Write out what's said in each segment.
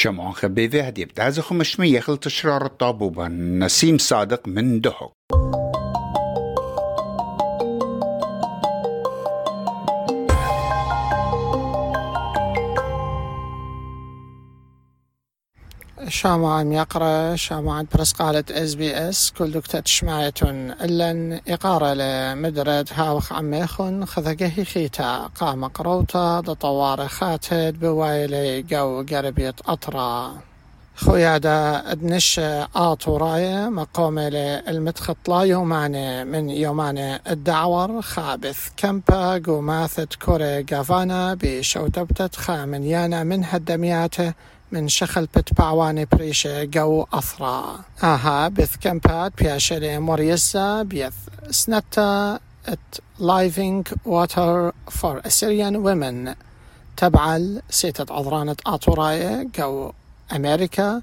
شمعون خبيذة هدي بتعزخ مشمي يخل تشرار الطابوبة. نسيم صادق من دهق شامعا يقرأ شامعا برس قالت إس بي إس كل دكتة شمايتون إلا إقارة لمدرد هاوخ عميخن خذقه خيتا قام قروتا دطوار خاتد بوايلي جو قربية أطرا. خويادا أدنش آطوراية مقومة للمتخط لا يوماني من يوماني الدعور. خابث كمبا قوماثة كوري غافانا بشوتبتة خامنيانا من هدمياته من شخل بت بعواني بريشة جو أثرا. آها بث كمبات بياشري موريسا بيث سنتا ات لايفينج واتر فور Assyrian women. تبعل سيتة عضرانة آتوراية جو أمريكا.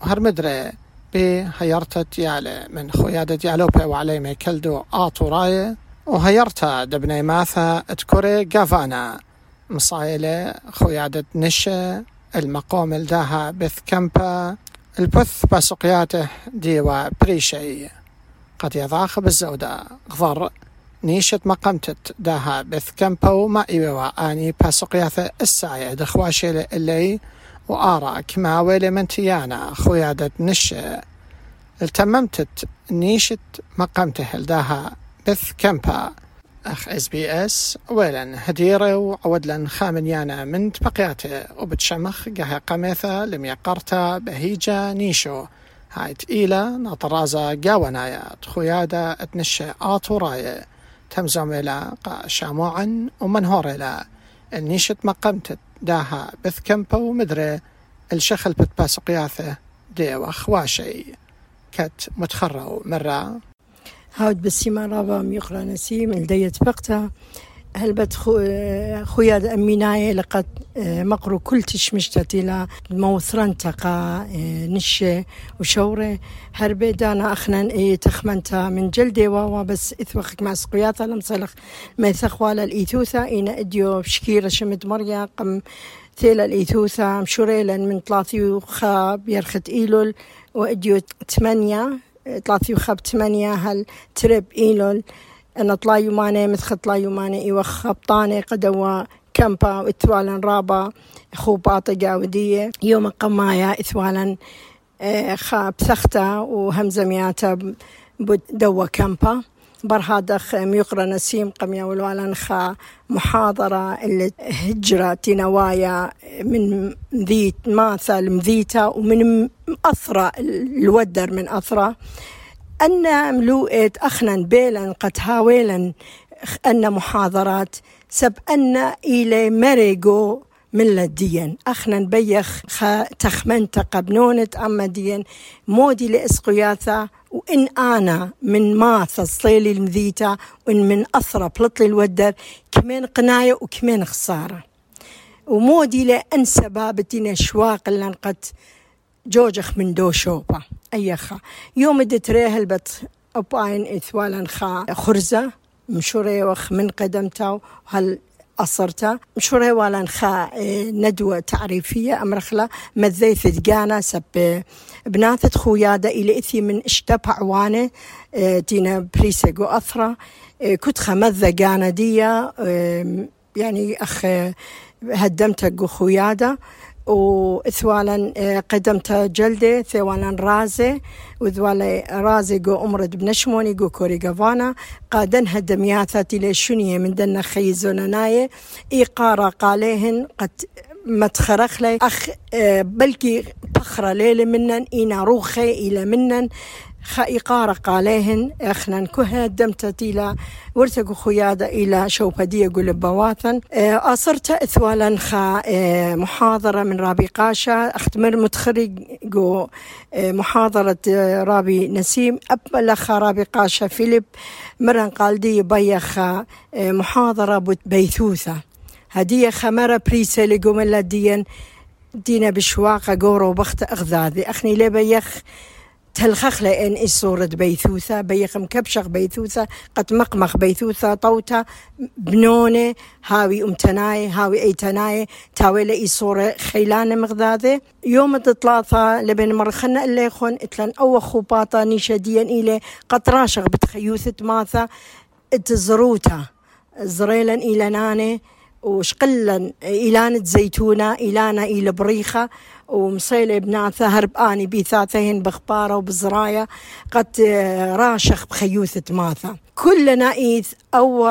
وهرمدري بي هيرتا ديالة من خويادة ديالوبي وعلي ميكلدو آتوراية وهيرتا دبني ماثا اتكوري غافانا. مصايلة خويادة نشا المقام الداها بث كمبا البث بسقياته ديوا بريشي. قد يضاخ بالزودة. غضر. نيشة مقامتت داها بث كمبا وما إيوا آني بسقياته الساية دخواشي اللي وآرا كما ويلي من تيانا خويادة نشة التممتت نيشة مقامته الداها بث كمبا. أخ إس بي إس ويلن هديرة وعودلن خامنيانا من تبقياته وبتشمخ قها لم يقرتا بهيجا نيشو. هاي تقيلة نطرازة قاونايا تخويادة اتنشى آطورايا تمزم إلى قا شاموعا ومنهور إلى النيشة مقمتت داها بث كمبا ومدري الشخل بتباسقياثه ديوة خواشي. كت متخرو مرة. هاود بسيما رابا ميقرا نسيم الديت بقتا هلبت خو خويا أميناي لقد مقرو كل تشمشتت إلى موثران تقا نشة وشورة هربي دانا أخنا إيه تخمنتا. من جلدي واوا بس إثوخك مع سقياتا لم صلخ ما يثخوالا الإيثوثا إن أديو بشكيرة شمت مريا. قم ثيلا الإيثوثا مشوريلا من ثلاثي وخاب يرخت إيلول. وأديو ثمانية ثلاثي وخاب ثمانية هل ترب إيلول؟ أن طلا يماني مثل طلا يماني إيوة خبطاني قدوا كمبا وإثوالا رابا خوباطة جاودية يوم قمايا إثوالا خاب ثختا وهمزة مياتا دوا كمبا. برهادخ ميقرأ نسيم قميا والوالان خا محاضرة اللي هجرة تنوايا من ذيت ماثا المذيتا ومن أثرى الودر من أثرى أن ملوئت أخنا بيلا قد هاويلا أن محاضرات سب أن إلى مريقو من لديا أخنا بيخ تخمنت قبنونة أما ديا مودي لإسقياثا وإن أنا من ماث الصيلي المذيتا وإن من أثرى بلطلي الودر كمان قناية وكمان خسارة. ومودي لأن سبابتنا شواق اللي قد جوجخ من دو شوبا أيخا يوم دتريه البت أباين إثوالا خا خرزة مشوري وخ من قدمتا هل أصرتا. مشوري والا خا ندوة تعريفية أمرخلا مذيث دقانا سب بناثة خويادة إلى إثي من اشتبع عوانة تينا بريسيقو أثرة كنت خمذة قانا ديا يعني أخ هدمت خويادة وإثوالا قدمت جلدة ثوالا رازي وذوالا رازي جو أمرد بنشموني جو كوري قفانا قادن هدمياثات إلى شنية من دنا خيزونا ناية إيقارا قاليهن قد متخرخ لي أخ بلكي بخرة ليلة منن إينا روخي إلى منن. خائقارة قاليهن اخنا كها دمت إلى ورتق خيادة إلى شوبدية قول بواثن أصرت إثوالا خا محاضرة من رابي قاشا. أختمر متخرج جو محاضرة رابي نسيم. أبلخ رابي قاشا فيليب. مرن قال دي بيخ محاضرة بيثوثة. هدية خمرة بريسة لقوم دينا بشواقة قورو بخت أغذاذي. أخني لي تلخخ لأن إيش بيثوثة؟ بيخم كبشخ بيثوثة قد مقمخ بيثوثة طوتة بنونة هاوي أمتناي هاوي أي تناي تاوي لأي صورة خيلانة مغذاذة. يوم تطلاثة لبن مرخنا اللي يخون إتلان أو خوباطة نيشديا إلي قد راشغ بتخيوثة ماثا تزروتا زريلا إلى ناني وشقلا إلانة زيتونة إلانا إلى بريخة. ومصيلة بناثة هرب آني بيثاثهن بخبارة وبزرايا قد راشخ بخيوثة ماثة كل نايث أو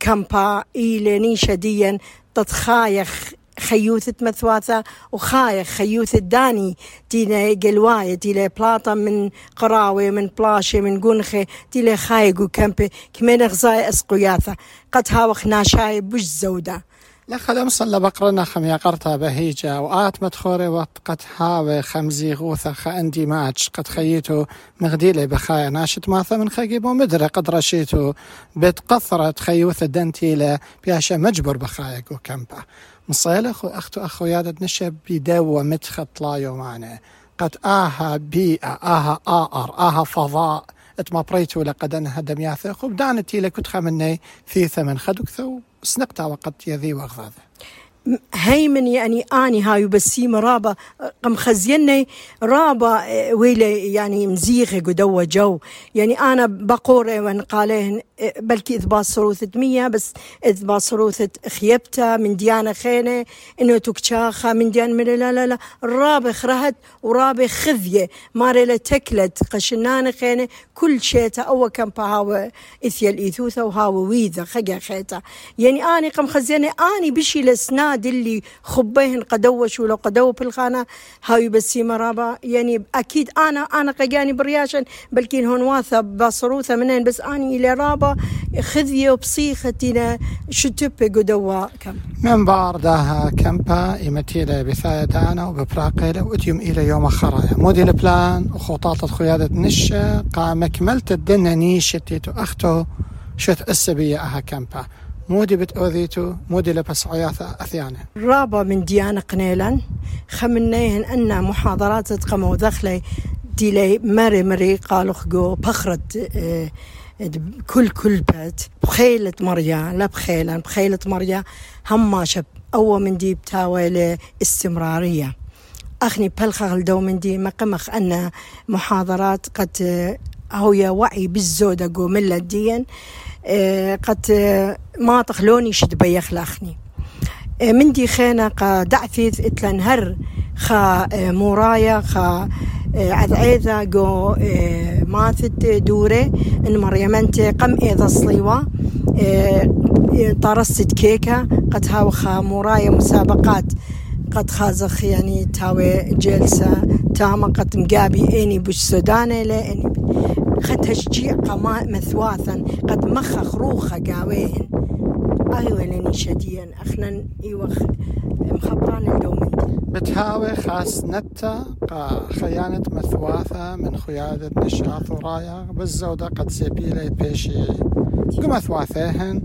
كامبا إلى نيشة ديا تتخايخ خيوثة مثواثة وخايخ خيوثة داني. تينا قلواية تيلا بلاطة من قراوي من بلاشة من قنخة تيلا خايق وكامبي كمين غزاي أسقياثة قد هاوخ ناشاي بوش زودة. لخد صلى بقرنا خم يقرتا بهيجا وآت مدخوري وقت قد حاوي خمزي غوثة خاندي ماتش قد خيتو مغديلي بخايا ناشت ماثا من خيبو مدري قد رشيتو بتقثرة خيوثة دنتيلة بياشا مجبر بخايا قو كمبا مصيلة أخو أختو أخو يادة نشب بيدو متخط لا يومانه قد آها بيئة آها آر آها فضاء اتما بريتو لقد أنها دمياثة وبدانتي لكت خمني ثيثة من خدكثو سنقتا وقت يذي وغضاذة هيمن يعني آني هاي بسيمة رابا قم خزيني رابا ويلي يعني مزيغة قدوة جو. يعني أنا بقور وأن قالين بلكي اثبات صروثة مية بس اثبات صروثة خيبتا من ديانة خينة إنه تكشاخة من ديان من لا لا لا. رابا خرهت ورابا خذية. ماري تكلت قشنانة خينة. كل شيء أو كم هاو اثيا الايثوثة وهاو ويذا خجا خيتا. يعني آني قم خزيني آني بشي لسناد اللي خبيهن قدوش ولو قدو في الخانة هاي بسي مرابا يعني أكيد أنا أنا قجاني برياشن. بلكن هون واثة بصروثة منين. بس أني إلى رابا خذية وبصيختنا شتوبة قدوا كم؟ من باردها كمبا إمتيلة بثاية دانا وببراقيلة وأتيم إلى يوم خرايا مودي البلان وخطاطة خيادة نشة قام كملت الدنيا نيشتي أختو شت السبية أها كمبا مودي بتأوذيتو مودي لبس عياثة أثيانة رابا من ديانة قنيلا خمنيهن أن محاضرات تقمو دخلي ديلي مري مري قالوا خقو بخرت آه كل كل بيت. بخيلة مريا لا بخيلا بخيلة مريا. هم شب. أول من دي بتاوي استمرارية. أخني بلخغل دو من دي مقمخ أن محاضرات قد هويا وعي بالزودة قو ملة ديا آه قد ما تخلوني شد بيخلخني من دي خينا قا دعثيث اتلن هر خا مورايا خا عذعيذا قو ماثت دوري إن مريمنت قم أيضا صليوة طرست كيكة قد هاو خا مورايا مسابقات قد خازخ يعني تاوي جلسة تاما قد مقابي إني بوش سوداني لاني خد تشجيع قما مثواثا قد مخ خروخة قاوين. أيوه لأني شديا اخنا إيوه مخبران الدومنت بتهاوي خاص نتا خيانة مثواثة من خيادة نشاط ورايا. بالزودة قد سيبيلي بيشي. قمثواثيهن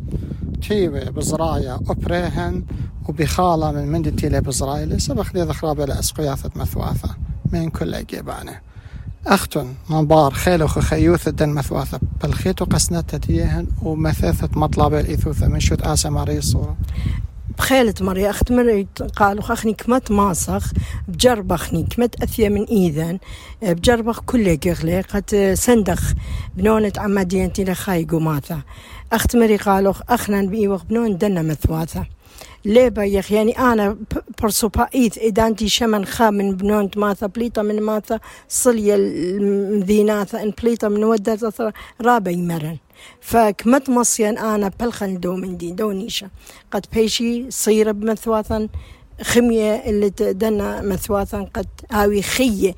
تيوي بزرايا أبريهن وبخالة من من تيلي بزرايلي سبق لي ذخرابة لأسقياثة مثواثة. من كل جيبانه أختن منبار خيل وخو خيوثة دن مثواثة بالخيط وقسنتة تيهن ومثاثة مطلبة الإثوثة من شوت آسا ماري الصورة. بخيلة مري أخت مري قالوا أخني كمت ماسخ بجربخني كمت أثيا من إيذن بجربخ كل قغلي قد سندخ بنونة عمادينتي لخاي قماثة أخت مري قالوا أخنا بإيوخ بنون دنا مثواثة يخ يعني أنا برسوبايث إدانتي شمن خا من بنونت ماثا بليطة من ماثا صلية المذيناثا إن بليطة من ودة رابع يمرن فكمت مصيان أنا بلخن دو من دي دونيشة قد بيشي صيرة بمثواثا خمية اللي دنا مثواثا قد هاوي خية.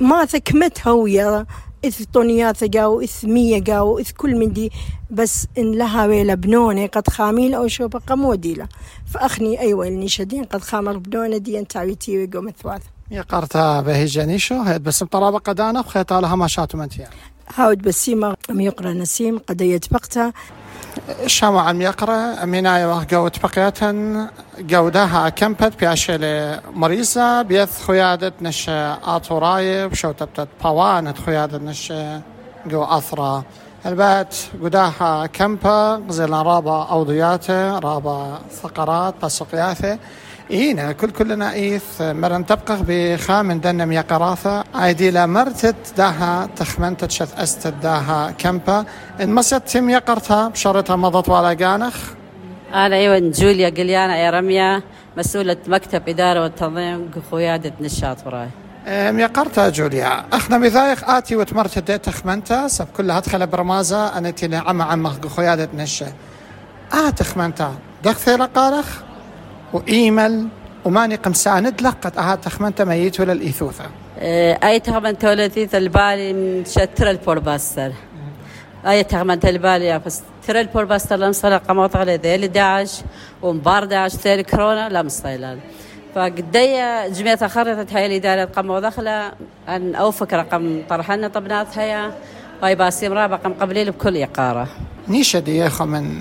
ما ثكمت هوية إث طونيات جاو إث مية جاو إث كل من دي. بس إن لها ويلا بنونة قد خاميل أو شو بقى موديلة فأخني أيوة اللي شدين قد خامر بنونة دي أنت عويتي ويقو مثواث يا قرتا بهي شو هيد بس طرابة قدانا وخيطا لها ما شاتو منتيان هاود بسيمة يقرأ نسيم قد يتبقتا شامو عم يقرأ منايا وقوت بقيتن قودها كمبت بياشيلي مريزة بيث خيادة نشا آطوراي بشو تبتت باوانت خيادة نشا قو أثرا. البات قداها كمبا زينا رابا أوضياته رابا ثقرات بسقياته إينا كل كلنا إيث مرن تبقى بخامن دنم يقراثة عيدي لا مرتت داها تخمنت شث أستد داها كمبا. إن مست تم يقرتها بشرتها مضت ولا قانخ. أنا أيوة جوليا قليانا يا رمية مسؤولة مكتب إدارة والتنظيم قيادة نشاط وراي أم يقرتها جوليا أخنا بذايق آتي وتمرت دي تخمنتا سب كلها أدخل برمازة أنا تيلي عم عمخ قيادة نشا آه تخمنتا دخثي قارخ وإيمل وماني قمساند لقت أها تخمنتا ميت ولا الإيثوثة آه، أي تغمن تولدي البالي من شتر البورباستر أي تغمن البالي بس ترى البورباستر لم صار قموط على ذيل داعش ومبار داعش ثيل كورونا لم صيلان. فقدي جمعية خرطت هاي الإدارة قم دخلة أن أوفك رقم طرحنا طبنات هيا. وهي باسيم رابع قم قبليل بكل إقارة. نيشة ديخو من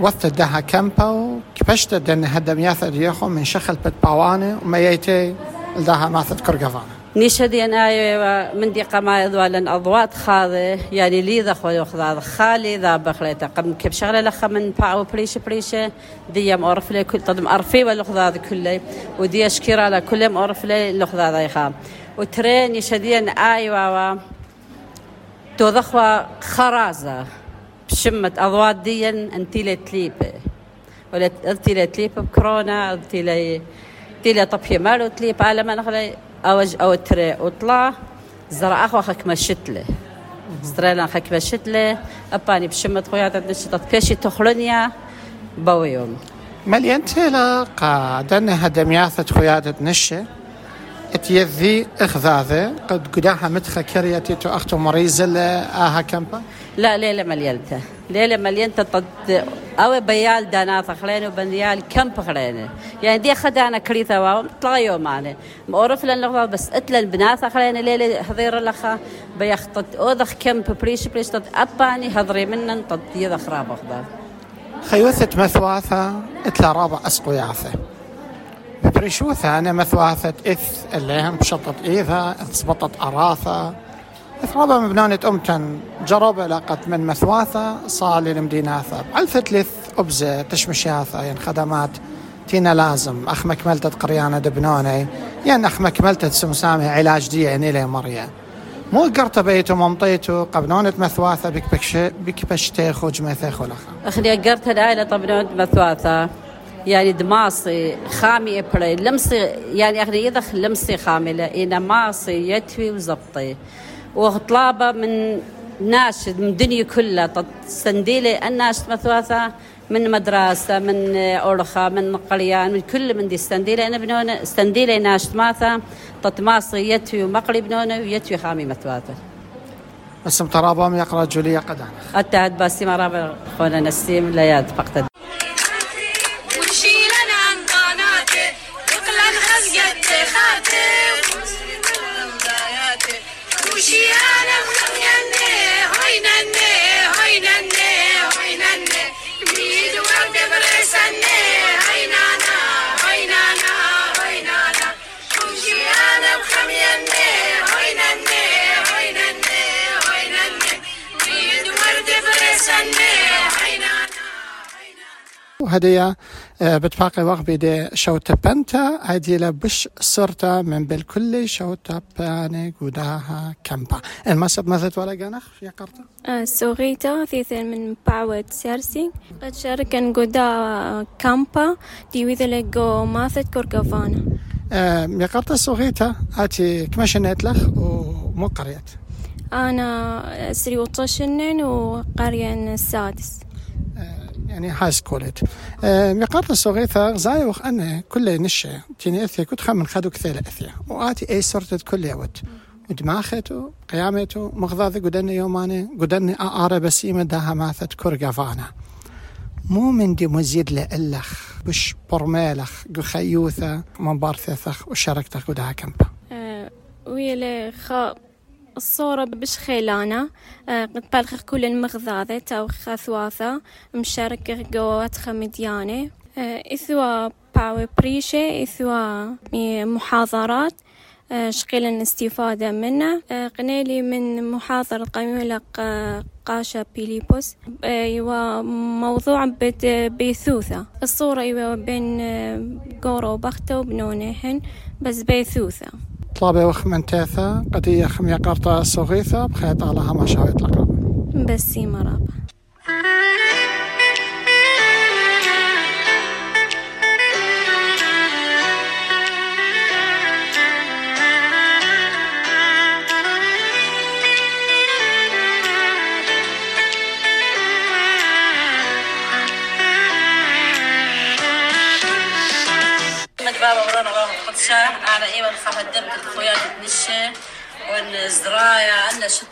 وقت دها كمبا وكبشت دن هدم ياثر ديخو من شخل بت باواني وما يتي لدها ماثت كرقفانة نيشدي أنا من دي قما لأن أضوات خاذة يعني لي ذا خوي خذا خالي ذا بخليتا قم كيف شغلة لخ من باو بريشة بريشة دي يم أعرف لي كل تضم أرفي ولا خذا ذا كله ودي أشكر على كل يم أعرف لي لخذا ذا يخام وترين يشدين أيوة تو ذخوة خرازة. بشمة أضوات دي أنتي لتليبة ولا أنتي لتليبة بكورونا أنتي لي أنتي لي طبية مالو تليب على ما نخلي أوج أو تري وطلع زرع أخو خك مشتله استرينا خك مشتله أباني بشمة خويا نشطت بيشي تخلنيا بويوم. مليان تيلا قادن هدم ياثت خيادة نشة اتيذي أخذاذة قد قداها متخ كريتي تو أختو مريزة آها كمبا؟ لا ليلة مليانته ليلة مليانته طد أو بيال دانات خلينه وبنيال كم خلينه يعني دي خدانا كريثة واو طلع يوم معنا مورف لنا بس اتلا البنات خلينا ليلة حضير لخا بيخطط أوذخ كم بريش بريش طد أباني هضري منن طد يذخ راب أخذ خيوثة مثواثة اتلا رابع أسقو ياثة. بريشوثة أنا مثواثة إث اللي هم بشطت إيثا اثبطت أراثة. إثرابا مبنانة أمتن جرب لقت من مثواثة صالي المديناثة بعلثت لث أبزة تشمشياثة ين خدمات تينا لازم. أخ مكملتت قريانة دبنوني ين أخ مكملتت سمسامي علاج دي يعني لي مريا. مو قرت بيتو ممطيتو قبنونة مثواثة بك بكش بك بشتيخ وجميثيخ ولخا أخلي قرت العائلة طبنونة مثواثة. يعني دماصي خامي إبري لمسي يعني أخلي يدخ لمسي خاملة إنا ماصي يتوي وزبطي. وطلابة من ناشد من الدنيا كلها. سنديلي الناشد مثواثة من مدرسة من أورخة من قريان من كل من دي. استنديلي أنا بنونا استنديلي ناشد ماثا. تطماصي يتوي ومقلي بنونا ويتوي خامي مثواثة بس مترابهم يقرأ جوليا قدانا التهد باسي مرابع خونا نسيم لياد فقط. وهدية آه، بتفاقي وقت بيدي شوتا بنتا هدي بش صرتا من بالكل شوتا باني قداها كمبا المسد مثل ولا جانخ في قرطة؟ آه، سوغيتا ثيثن من باوت سيرسي قد شاركن قدا كامبا دي ويذلقو ماثت كوركافانا آه، يا قرطة سوغيتا آتي كمشنت لخ ومو قريت أنا سري وطشنن وقرية السادس يعني هاي سكولت مقاط الصغيثة زاي وخ أنا كل نشة تيني أثيا كنت خمن خدو كثيلة أثيا وآتي أي صرتت كل يوت. ودماخته قيامته مغضاضي قدني يوماني قدني أعارة بسيمة داها ماثت كرقفانا مو من دي مزيد لألخ بش برميلخ قخيوثة من بارثيثخ وشاركتك وداها كمبا. أه ويلي خا الصورة بش خيلانة قد بالغ كل المغذاذة تاو خاثواثة مشاركة قوات خمديانة إثوا باو بريشة إثوا محاضرات شقيل الاستفادة منه قنيلي من محاضرة قميلة قاشا بيليبوس يوا موضوع بيثوثة. الصورة يوا بين قورة وبختة وبنونهن بس بيثوثة. طلابة وخ من تيثا. قدية خمية قرطة صغيثة بخيط علىها ما شاويت لقرب بس مرابة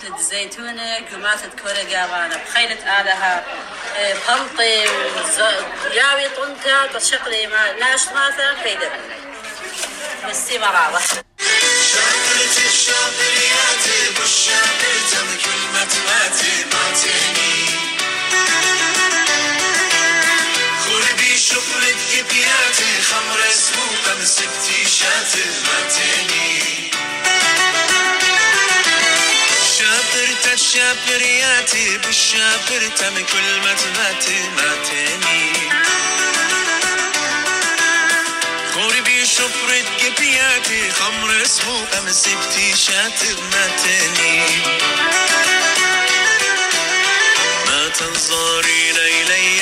شتلة الزيتونة قماتة كورة قابانة. بخيلة آلها بلطي ياوي طنتا بشقلي ما ناش ماثا كيدا بس مرابة شاطرة الشاطريات بكلمة ماتي ماتيني خربي كبياتي خمر ماتيني شاطرة الشاطريات بالشاطرة بكلمة ماتي ماتيني. غربي شفرة كبياتي خمر سموقة مسكتي شاتر ماتني ما تنظرين إلي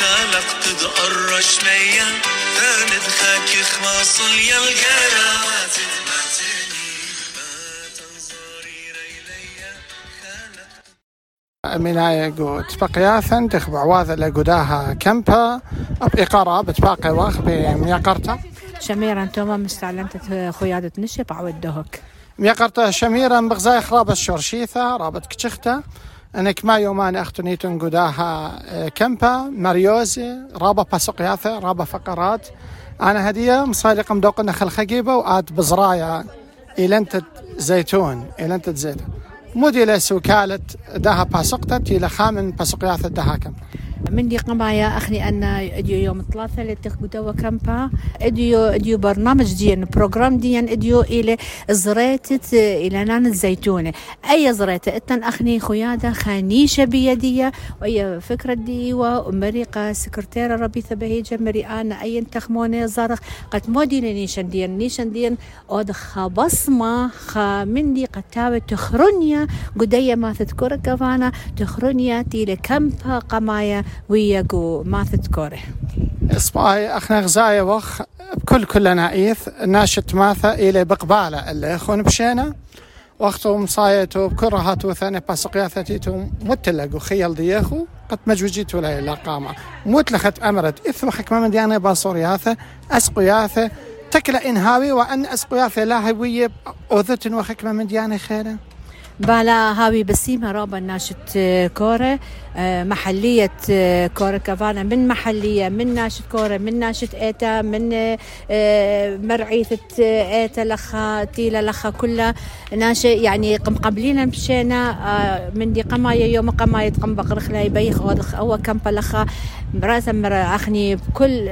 خلقت تقرش ميا تاند خاك خماص يا القراوات خلقت مناية قو تبقياثن تخبع واذا لقداها كمبا. بإقارة بتباقي واخ بميقرتا شميرا توما مستعلمت خيادة نشب عود دهك ميقرتا شميرا بغزاي خرابة الشورشيثة رابط كتشختا. أنك ما يومان أختنيتن قداها كمبا مريوزي رابا باسقياثة رابا فقرات. أنا هدية مصالقة مدوقنا خلخقيبة وآت بزرايا إلنتت زيتون إلنتت زيتون. مودي لسوكالة داها باسقتت إلى خامن باسقياثة داها كمبا من دي قمايا أخني أن إديو يوم الثلاثاء اللي تخبطوا كمبا إديو إديو برنامج ديان بروجرام ديان إديو إلى زريتت إلى نان الزيتونة أي زريتة؟ إتن أخني خيادة خانيشة بيدية وأي فكرة دي ومريقة سكرتيرة ربيثة بهيجة مريئانة أي تخمونة زرق قد مودي لنيشان ديان نيشان ديان أود خبصمة خا من دي قتاوة تخرنيا. قدية ما تذكر كفانا تخرنيا تيلي كمبا قمايا. وياقو ما تذكره إصبعي أخنا غزايا وخ بكل كل نايث ناشت ماثا إلى بقبالة اللي يخون بشينا وقتو مصايتو بكل رهاتو ثاني باسقياثتيتو متلقو خيال دياخو قد مجوجيتو لا قامة. متلخت أمرت إثو حكمة من ديانا باصورياثة أسقياثة تكلا إنهاوي وأن أسقياثة لا هوية أوذتن وحكمة من ديانا خيرا بالا هاوي بسيمة رابا ناشت كورة محلية كورة كفانا من محلية من ناشت كورة من ناشت إيتا من مرعيثة إيتا لخا تيلا لخا كلها ناشي يعني قم قبلينا مشينا من دي قماية يوم قماية قم بقرخ لا يبيخ أو كمبا لخا مرة أخني بكل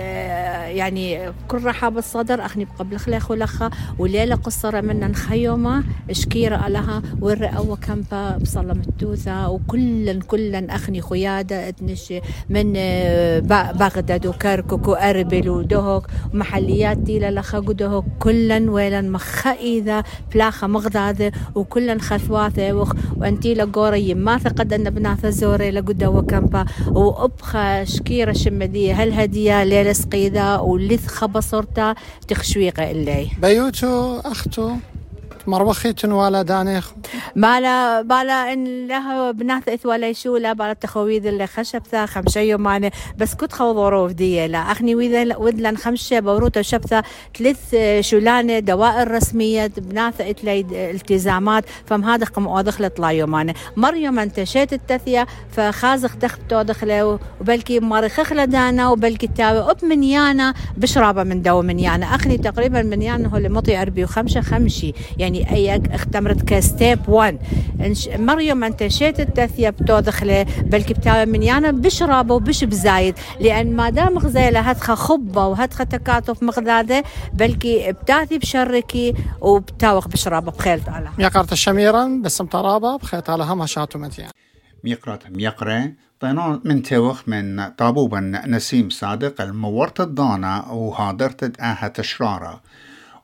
يعني بكل رحاب الصدر أخني بقبل خلاخ ولخا وليلة قصرة منا نخيومة شكيرة لها ور أو كمبا بصلة متوثة وكلا كلا أخني خيادة اتنش من بغداد وكركك وأربل ودهك ومحليات ديلا لخا قدهك كلا ويلا مخا إذا بلاخا مغضاذة وكلا خثواثة وخ وانتي لقوري ما ثقد أن بناثة زوري لقدا وكمبا وأبخا شكيرة شمدية هل هدية ليلة سقيدة ولث خبصرتا تخشويقة إلي بيوتو أختو. مروخيتن ولا دانيخ بالا بالا ان لها بنات ولا شو لا بالا تخويذ اللي خشب خمسة يوم أنا بس كنت خو ظروف دي لا. اخني وذا ودلن خمسة بوروتا شبثة ثلاث شولانة دوائر رسمية بنات التزامات فم هذا قم طلع يوم أنا مريم انت شيت التثية فخازخ دخ تودخله وبلكي مرخخ دانا وبلكي تاوي اب من يانا بشرابه من دو من يانا اخني تقريبا من يانا هو اللي مطي عربي وخمسة خمشي يعني يعني أيك اختمرت كستيب 1 مريم أنت شيت التثيب تو دخله بلكي بتاوي من يانا بش رابو وبش بزايد. لأن ما دام غزيلة هتخ خبة وهتخ تكاتف مغدادة بلكي بتأثي بشركي وبتاوخ بشرابة بخيل تعالى. ميقرة الشميرة بسم طرابة بخيط على هم شاتو متيان ميقرة ميقرة طينا من توخ من طابوبا نسيم صادق المورت الضانة وهادرت آها تشرارة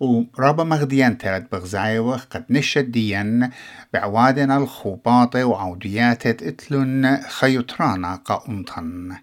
ورابا مغديان تلت بغزايوخ قد نشد ديان بعوادنا الخوباطة وعوديات اتلن خيطرانا قاونطن